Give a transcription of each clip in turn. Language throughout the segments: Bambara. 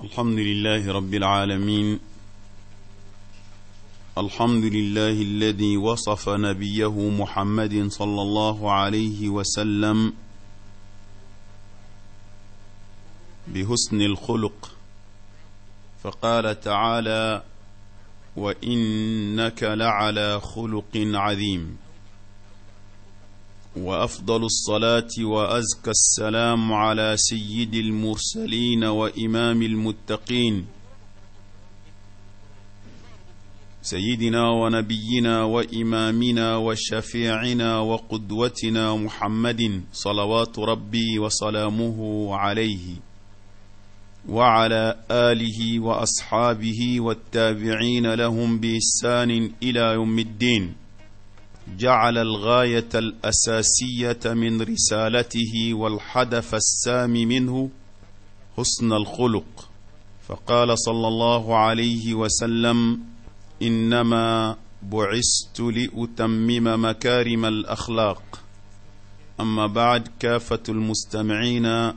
الحمد لله رب العالمين الحمد لله الذي وصف نبيه محمد صلى الله عليه وسلم بحسن الخلق فقال تعالى وإنك لعلى خلق عظيم وأفضل الصلاة وأزكى السلام على سيد المرسلين وإمام المتقين سيدنا ونبينا وإمامنا وشفيعنا وقدوتنا محمد صلوات ربي وسلامه عليه وعلى آله وأصحابه والتابعين لهم بإحسان إلى يوم الدين جعل الغاية الأساسية من رسالته والحدث السام منه حسن الخلق فقال صلى الله عليه وسلم إنما بعثت لأتمم مكارم الأخلاق أما بعد كافة المستمعين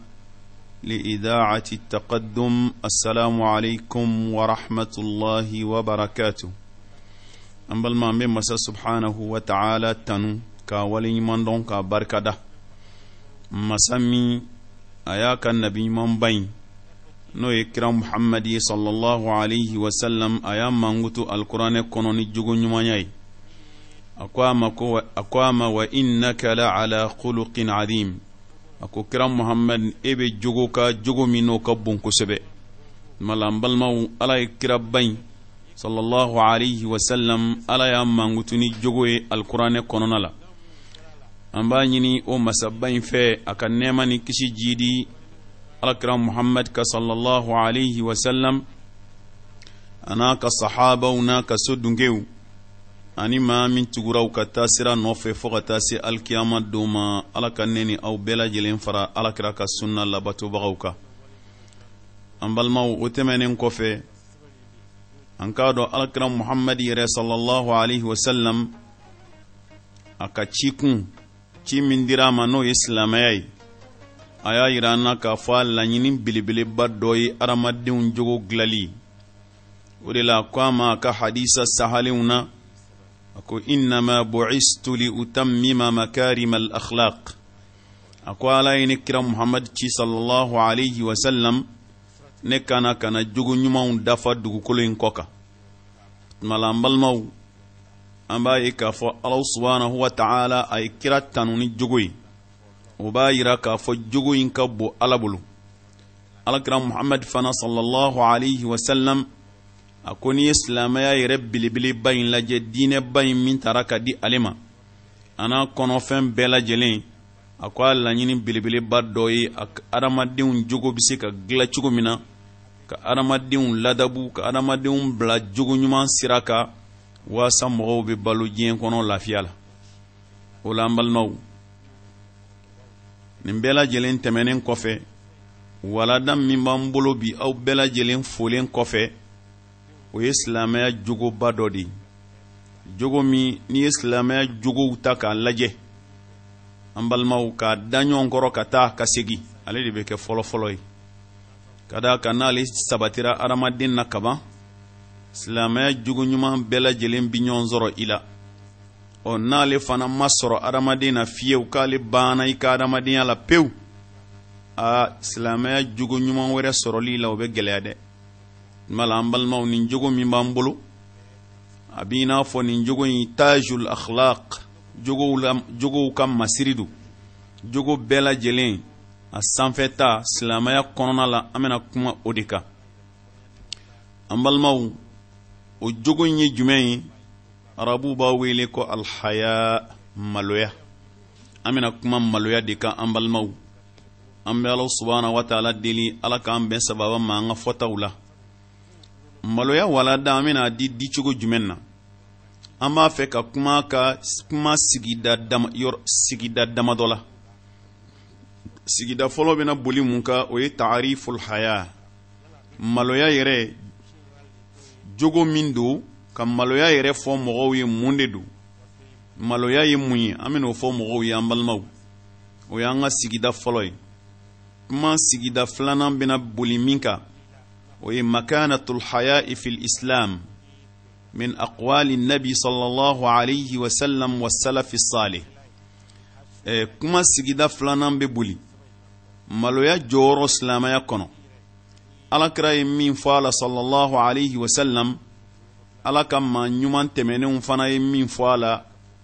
لإذاعة التقدم السلام عليكم ورحمة الله وبركاته an balima an bɛ masa subhanahu wa ta'ala tanu ka wale ɲuman dɔn ka barikada masa min a y'a ka nabi ɲuman ba in n'o ye kira muhamadi sallallahu alayhi wa sallam a y'a mankutu alikuranɛ kɔnɔ ni jogo ɲumanya ye a ko a ma ko a ko a ma wa innaka la ala khuluqin adim a ko kira muhamadi e bɛ jogo ka jogo min n'o ka bon kosɛbɛ mala an balimaw ala ye kira ba in sallallahu alaihi wasallam ala y'a mankutu ni jogo ye alikuranɛ kɔnɔna la an b'a ɲini o masaba in fɛ a ka nɛɛma ni kisi jiidi alakira muhammad ka sallallahu alaihi wasallam a n'a ka sahabaw n'a ka so dunkew ani maa min tuguraw ka taa sira nɔfɛ fɔɔ ka taa se alikiyama don ma ala ka ne ni aw bɛɛ lajɛlen fara alakira ka sunna labatobagaw kan an balimaw o tɛmɛnen kɔfɛ an k'a dɔn alakira muhamadi yɛrɛ sallallahu alaihi wasallam a ka ci kun ci min dira a ma n'o ye silamɛya ye a y'a yira an na k'a fɔ a laɲini belebeleba dɔ ye adamadenw jogo dilali o de la ko a ma a ka hadisa sahalenw na a ko innama bu'istu li utammima makarima al akhlaq a ko ala ye ne kira muhamadi ci sallallahu alaihi wasallam ne kana kana jogo ɲumanw dafa dugukolo in kɔ kan tuma la an balimaw an b'a ye k'a fɔ alaw subahanahu wa taala a ye kira tanu ni jogo ye o b'a yira k'a fɔ jogo in ka bon ala bolo alakira muhamadi fana sallallahu alaihi wa sallam a ko n'i ye silamɛya yɛrɛ belebeleba in lajɛ diinɛba in min tara ka di ale ma a n'a kɔnɔfɛn bɛɛ lajɛlen a ko a laɲini belebeleba dɔ ye a adamadenw jogo bɛ se ka dilan cogo min na ka adamadenw ladabu ka adamadenw bila jogo ɲuman sira kan waasa mɔgɔw bɛ balo diɲɛ kɔnɔ lafiya la o la an balimaw nin bɛɛ lajɛlen tɛmɛnen kɔfɛ walada min b'an bolo bi aw bɛɛ lajɛlen folen kɔfɛ o ye silamɛya jogoba dɔ de ye jogo min n'i ye silamɛya jogow ta k'a lajɛ an balimaw k'a da ɲɔgɔn kɔrɔ ka taa ka segin ale de bɛ kɛ fɔlɔfɔlɔ ye ka d'a kan n'ale sabatira adamaden na kaban silamɛya jogo ɲuman bɛɛ lajɛlen bi ɲɔgɔn sɔrɔ i la ɔ n'ale fana ma sɔrɔ adamaden na fiyewu k'ale banna i ka adamadenya la pewu aa silamɛya jogo ɲuman wɛrɛ sɔrɔli la o bɛ gɛlɛya dɛ mala an balimaw nin jogo min b'an bolo a b'i n'a fɔ nin jogo in tajul akhlaq jogow ka masiri don jogo bɛɛ lajɛlen a sanfɛta silamaya kɔnɔna la an bɛna kuma o de kan an balimaw o jogo in ye jumɛn ye arabuw b'a wele ko alhaya maloya an bɛna kuma maloya de kan an balimaw an bɛ ala subahana waati ala deli ala k'an bɛn sababa ma an ka fɔtaw la maloya walada an bɛna di di cogo jumɛn na an b'a fɛ ka kuma ka kuma sigida dama yɔrɔ sigida damadɔ la sigida fɔlɔ bɛna boli mun ka o ye taari folhaya maloya yɛrɛ jogo min don ka maloya yɛrɛ fɔ mɔgɔw ye mun de don maloya ye mun ye an bɛn'o fɔ mɔgɔw ye an balimaw o y'an ka sigida fɔlɔ ye kuma sigida filanan bɛna boli min kan o ye makanatul haya'i fil islam min aqwali nabi sallallahu alayhi wa sallam wa salafi salih eh, kuma sigida filanan bɛ boli maloya jɔyɔrɔ silamaya kɔnɔ alakira ye min fɔ a la sallallahu alayhi wa sallam ala ka maa ɲuman tɛmɛnenw fana ye min fɔ a la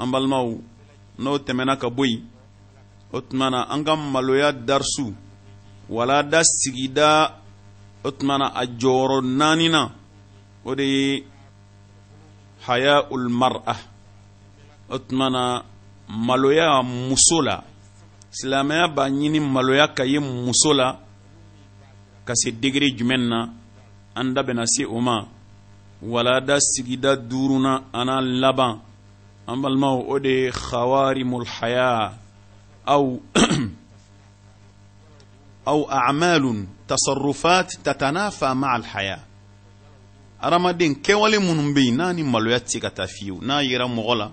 an balimaw n'o tɛmɛna ka bɔ yen o tuma na an ka maloya darisu walada sigida o tuma na a jɔyɔrɔ naani na o de ye haya ulmar'a o tuma na maloya muso la silamɛya b'a ɲini maloya ka ye muso la ka se degere jumɛn na an da bɛna se o ma walada sigida duuruna an'a laban an balimaw o de ye khawarimulhaya aw aw a'malun tasarrufat tatanafa ma'al haya adamaden kɛwale minnu bɛ yen n'a ni maloya tɛ ka taa fiyewu n'a yera mɔgɔ la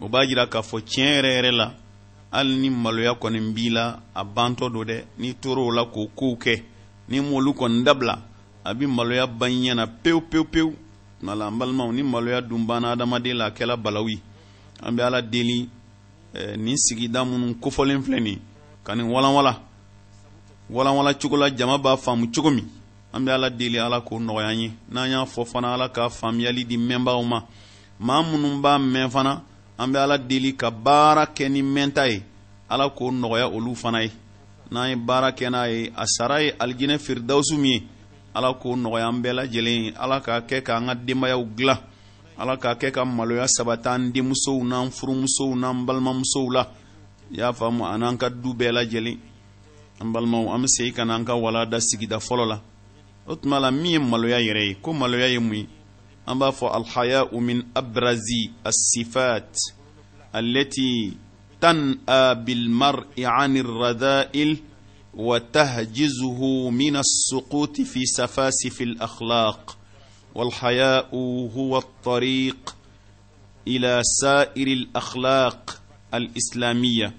o b'a jira k'a fɔ tiɲɛ yɛrɛ yɛrɛ la hali ni maloya kɔni b'i la a bantɔ don dɛ n'i tor'o la k'o kow kɛ ni mɔlu kɔni dabila a bɛ maloya ba ɲɛ na pewu pewu pewu wala an balimaw ni maloya dun banna adamaden la a kɛla balaw ye an bɛ ala deli eh, nin sigida minnu kofɔlen filɛ nin ka nin walanwala walanwala cogo la jama b'a faamu cogo min an bɛ ala deli ala k'o nɔgɔya ye n'an y'a fɔ fana ala ka faamuyali di mɛnbaaw ma maa minnu b'a mɛn fana an bɛ ala deli ka baara kɛ ni mɛnta ye ala k'o nɔgɔya olu fana ye n'an ye baara kɛ n'a ye a sara ye alijinɛ feeredasiw min ye ala k'o nɔgɔya an bɛɛ lajɛlen ye ala k'a kɛ k'an ka denbayaw dilan ala k'a kɛ ka maloya sabata an denmusow n'an furumusow n'an balimamusow la i y'a faamu an n'an ka du bɛɛ lajɛlen an balimaw an bɛ segin ka na an ka walada sigida fɔlɔ la o tuma la min ye maloya yɛrɛ ye ko maloya ye mun ye an b'a fɔ alhaya min abrazi asifat alɛti تنأى بالمرء عن الرذائل وتهجزه من السقوط في سفاسف الأخلاق والحياء هو الطريق إلى سائر الأخلاق الإسلامية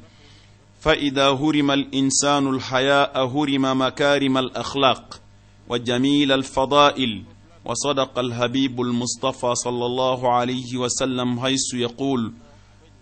فإذا هرم الإنسان الحياء هرم مكارم الأخلاق وجميل الفضائل وصدق الحبيب المصطفى صلى الله عليه وسلم حيث يقول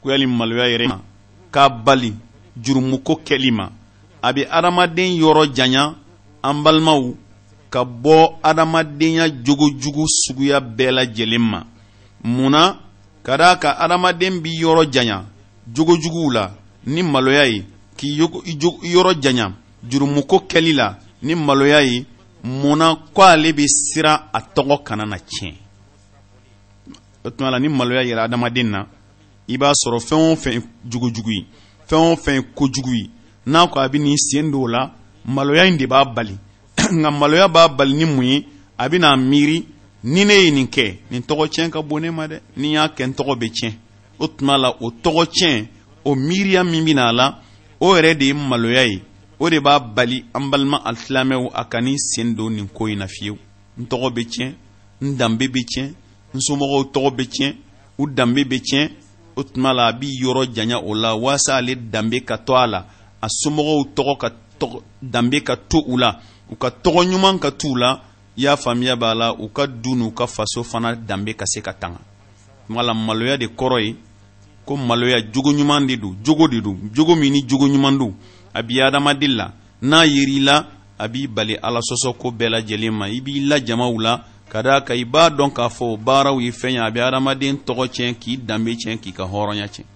kuyali maloya yɛrɛ ma k'a bali jurumuko kɛli ma a bɛ adamaden yɔrɔ janya an balimaw ka bɔ adamadenya jogojugu suguya bɛɛ lajɛlen ma mun na ka d'a ka adamaden bi yɔrɔ janya jogojuguw la ni maloya ye k'i yɔrɔ janya jurumuko kɛli la ni maloya ye mun na ko ale bɛ siran a tɔgɔ kana na tiɲɛ o tuma la ni maloya yɛrɛ adamaden na i b'a sɔrɔ fɛn o fɛn jugujugu ye fɛn o fɛn kojugu ye n'a ko a bɛ n'i sen don o la maloya in de b'a bali nka maloya b'a bali ni mun ye a bɛ n'a miiri ni ne ye nin kɛ nin tɔgɔ tiɲɛ ka bon ne ma dɛ ni n y'a kɛ n tɔgɔ bɛ tiɲɛ o tuma la o tɔgɔ tiɲɛ o miiriya min bɛ n'a la o yɛrɛ de ye maloya ye o de b'a bali an balima alisilamɛw a ka ni sen don nin ko in na fiyewu n tɔgɔ bɛ tiɲɛ n danbe bɛ tiɲɛ n somɔgɔw tɔgɔ bɛ tiɲɛ u danbe bɛ tiɲɛ o tuma la a bɛ yɔrɔ janya o la walasa ale danbe ka to a la a somɔgɔw tɔgɔ ka danbe ka to u la u ka tɔgɔ ɲuman ka t'u la i y'a faamuya b'a la u ka du n'u ka faso fana danbe ka se ka tanga tuma la maloya de kɔrɔ ye ko maloya jogo ɲuman de don jogo de don jogo min ni jogo ɲuman don a bi adamaden la n'a yer'i la a b'i bali ala sɔsɔ ko bɛɛ lajɛlen ma i b'i la jamaw la ka da ka i b'a dɔn k'a fɔ o baaraw ye fɛn ye a bɛ adamaden tɔgɔ tiɲɛ k'i danbe tiɲɛ k'i ka hɔrɔnya tiɲɛ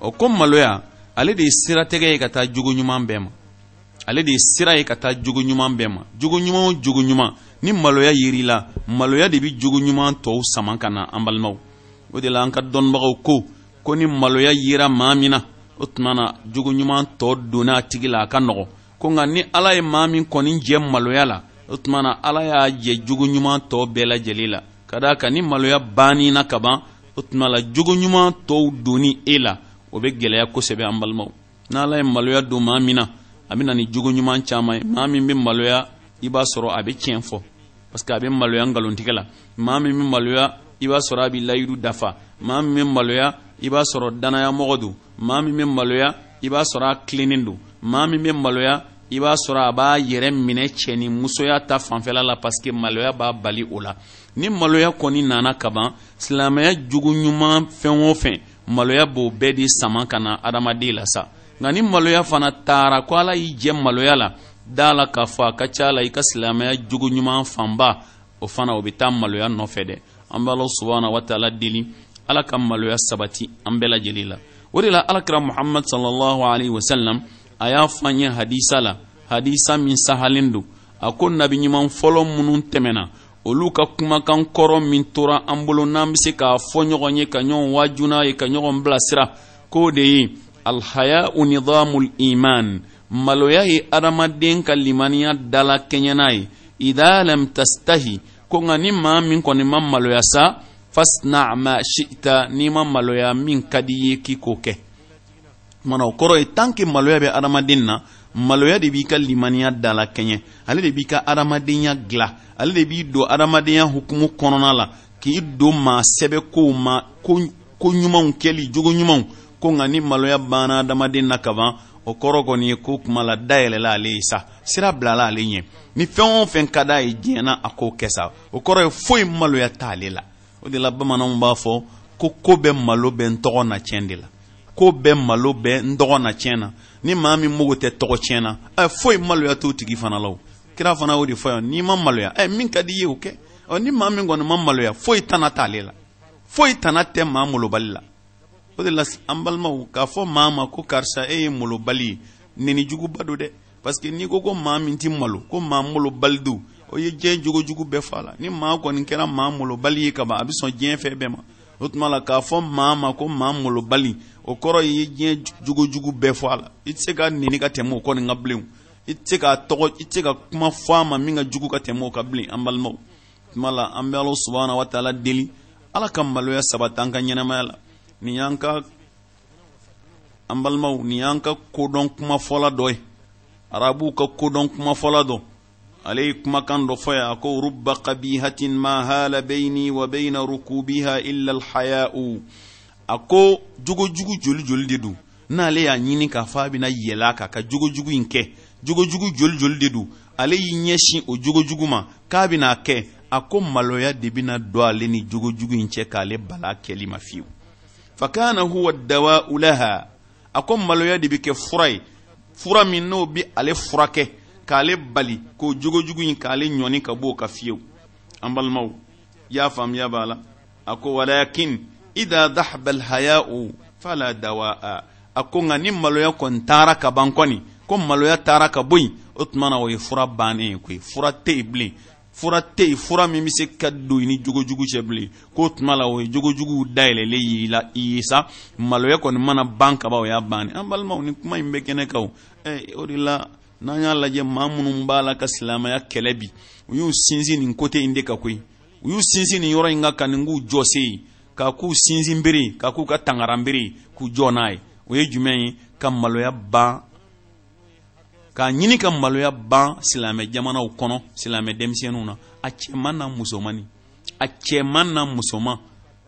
o ko maloya ale de ye siratigɛ ye ka taa jogo ɲuman bɛɛ ma ale de ye sira ye ka taa jogo ɲuman bɛɛ ma jogo ɲuman o jogo ɲuman ni maloya yiri la maloya de bɛ jogo ɲuman tɔw sama ka na an balimaw o de la an ka dɔnnibagaw ko ko ni maloya yera maa min na o tuma na jogo ɲuman tɔ donna a tigi la a ka nɔgɔn ko nka ni ala ye maa min kɔni jɛ maloya la o tuma na ala y'a jɛ jogo ɲuman tɔ bɛɛ lajɛlen la ka d'a kan ni maloya banni na ka ban o tuma la jogo ɲuman tɔw donni e la o bɛ gɛlɛya kosɛbɛ an balimaw n'ala ye maloya don maa min na a bɛ na ni jogo ɲuman caman ye maa min bɛ maloya i b'a sɔrɔ a bɛ tiɲɛ fɔ parce que a bɛ maloya nkalontigɛ la maa min bɛ maloya i b'a sɔrɔ a bɛ layidu dafa maa min bɛ maloya i b'a sɔrɔ danayamɔgɔ don maa min bɛ maloya i b'a sɔrɔ a tilennen don maa min bɛ maloya i b'a sɔrɔ a b'a yɛrɛ minɛ cɛ ni musoya ta fanfɛla la parce que maloya b'a bali o la ni maloya kɔni nana kaban silamɛya jugu ɲuman fɛn o fɛn maloya b'o bɛɛ de sama ka na adamaden la sa nka ni maloya fana taara ko ala y'i jɛ maloya la da la k'a fɔ a ka ca la i ka silamɛya jugu ɲuman fanba o fana o bɛ taa maloya nɔfɛ dɛ an b'a la subahana wa taala deli ala ka maloya sabati an bɛɛ lajɛlen la o de la alakira muhamad sallallahu alaihi wa sallam a y'a fɔ an ye hadisa la hadisa min sahalen don a ko nabi ɲuman fɔlɔ minnu tɛmɛna olu ka kumakan kɔrɔ min tora an bolo n'an bɛ se k'a fɔ ɲɔgɔn ye ka ɲɔgɔn wajuna ye ka ɲɔgɔn bilasira k'o de ye alhaya unidamul iman maloya ye adamaden ka limaniya dala kɛɲɛna ye idha lam tastahi ko nka ni maa min kɔni ma maloya sa fasna ma shi'ta n'i ma maloya min ka di ye k'i k'o kɛ mana o kɔrɔ ye tant que maloya bɛ adamaden na maloya de b'i ka limaniya dala kɛɲɛ ale de b'i ka adamadenya dila ale de b'i don adamadenya hukumu kɔnɔna la k'i don maa sɛbɛ kow ma ko ko ɲumanw kɛli jogo ɲumanw ko nka ni maloya banna adamaden na kaban o kɔrɔ kɔni ye ko kuma la dayɛlɛla ale ye sa sira bilala ale ɲɛ ni fɛn o fɛn ka d'a ye diɲɛ na a k'o kɛ sa o kɔrɔ ye foyi maloya t'ale la o de la bamananw b'a fɔ ko ko bɛ malo bɛ n tɔgɔ na tiɲɛ de la ko bɛ malo bɛ n tɔgɔ na tiɲɛ na ni maa min mago tɛ tɔgɔ tiɲɛ na ɛ foyi maloya t'o tigi fana la o kira fana y'o de fɔ yan n'i ma maloya ɛ min ka di i ye o kɛ ɔ ni maa min kɔni ma maloya foyi tana t'ale la foyi tana tɛ maa molobali la o de la an balimaw k'a fɔ maa ma ko karisa e ye molobali ye nini juguba don dɛ parce que n'i ko ko maa min ti malo ko maa molobali don o ye diɲɛ jogojugu bɛɛ fa la ni maa kɔni kɛra maa molobali ye kaban a bɛ sɔn diɲɛ fɛn bɛɛ ma o tuma la k'a fɔ maa ma ko maa molobali o kɔrɔ ye diɲɛ jogojugu bɛɛ fɔ a la i tɛ se ka nini ka tɛmɛ o kɔni ka bilen i tɛ se ka tɔgɔ i tɛ se ka kuma fɔ a ma min ka jugu ka tɛmɛ o ka bilen an balimaw tuma la an bɛ ala subahana wa taala deli ala ka maloya sabati an ka ɲɛnamaya la nin y'an ka an balimaw nin y'an ka kodɔn kuma fɔla dɔ ye arabuw ka kodɔn kuma fɔla dɔ ale ye kumakan dɔ fɔ ye a ko ruba kabihatin ma hala beyini wa beyina rukubiha illa alhaya'u a ko jogojugu joli joli de don n'ale y'a ɲini k'a fɔ a bɛna yɛlɛ a kan ka jogojugu in kɛ jogojugu joli joli de don ale y'i ɲɛsin o jogojugu ma k'a bɛna a kɛ a ko maloya de bɛna don ale ni jogojugu in cɛ k'ale bala kɛli ma fiyewu fakana huwa dawa ulaha a ko maloya de bɛ kɛ fura ye fura min n'o bɛ ale furakɛ k'ale bali k'o jogojugu in k'ale ɲɔni ka bɔ o ka fiyewu an balimaw y'a faamuya b'a la a ko walakin idha dhahaba alhaya'u fala dawa'a a ko nka ni maloya kɔni taara ka ban kɔni ko maloya taara ka bɔ yen o tuma na o ye fura bannen ye koyi fura tɛ yen bilen fura tɛ yen fura min bɛ se ka don i ni jogojugu cɛ bilen k'o tuma la o ye jogojuguw dayɛlɛlen y'i la i ye sa maloya kɔni mana ban kaba o y'a bannen an balimaw ni kuma in bɛ kɛnɛ kan o ɛ o de la n'an y'a lajɛ maa minnu b'a la ka silamɛya kɛlɛ bi u y'u sinsin nin kote in de ka koyi u y'u sinsin nin yɔrɔ in ka ka nin k'u jɔse ye ka k'u sinsin bere ka k'u ka tangaran bere k'u jɔ n'a ye o ye jumɛn ye ka maloya ban k'a ɲini ka maloya ban silamɛ jamanaw kɔnɔ silamɛ denmisɛnninw na a cɛman na musoman a cɛman na musoman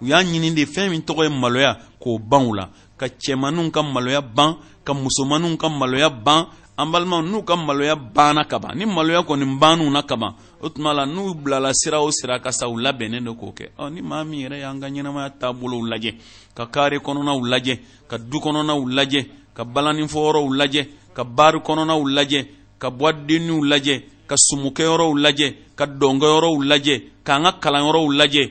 u y'a ɲini de fɛn min tɔgɔ ye maloya k'o ban u la ka cɛmanninw ka maloya ban ka musomanninw ka maloya ban an balimaw n'u ka maloya banna kaban ni maloya kɔni bann'u na kaban o tuma la n'u bilala sira o sira ka sa u labɛnnen don k'o kɛ ɔ ni maa min yɛrɛ y'an ka ɲɛnamaya taabolow lajɛ ka kaare kɔnɔnaw lajɛ ka du kɔnɔnaw lajɛ ka balannifɔyɔrɔw lajɛ ka baari kɔnɔnaw lajɛ ka bɔdenniw lajɛ ka sumukɛyɔrɔw lajɛ ka dɔnkɛyɔrɔw lajɛ k'an ka kalanyɔrɔw lajɛ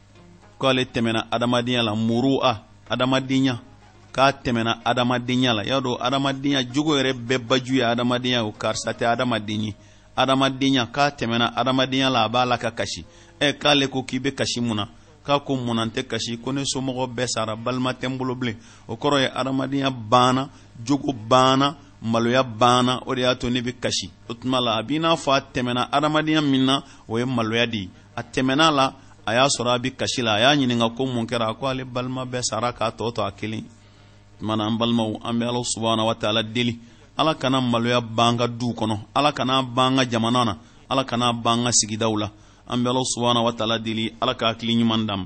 ko ale tɛmɛna adamadenya la muru a adamadenya k'a tɛmɛna adamadenya la y'a dɔn adamadenya jogo yɛrɛ bɛɛ baju ye adamadenya o karisa tɛ adamaden ye adamadenya k'a tɛmɛna adamadenya la a b'a la ka kasi ɛ k'ale ko k'i bɛ kasi mun na k'a ko mun na n tɛ kasi ko ne somɔgɔ bɛɛ sara balima tɛ n bolo bilen o kɔrɔ ye adamadenya banna jogo banna maloya banna o de y'a to ne bɛ kasi o tuma la a b'i n'a fɔ a tɛmɛna adamadenya min na o ye maloya de ye a tɛmɛn'a la a y'a sɔrɔ a bi kasi la a y'a ɲininka ko mun kɛra a ko ale balima bɛɛ sara k'a tɔ to a kelen tumana an balimaw an bɛ ala subahana wa taala deli ala kana maloya b'an ka duw kɔnɔ ala kana b'an ka jamana na ala kana b'an ka sigidaw la an bɛ ala subahana wa taala deli ala ka hakili ɲuman d'an ma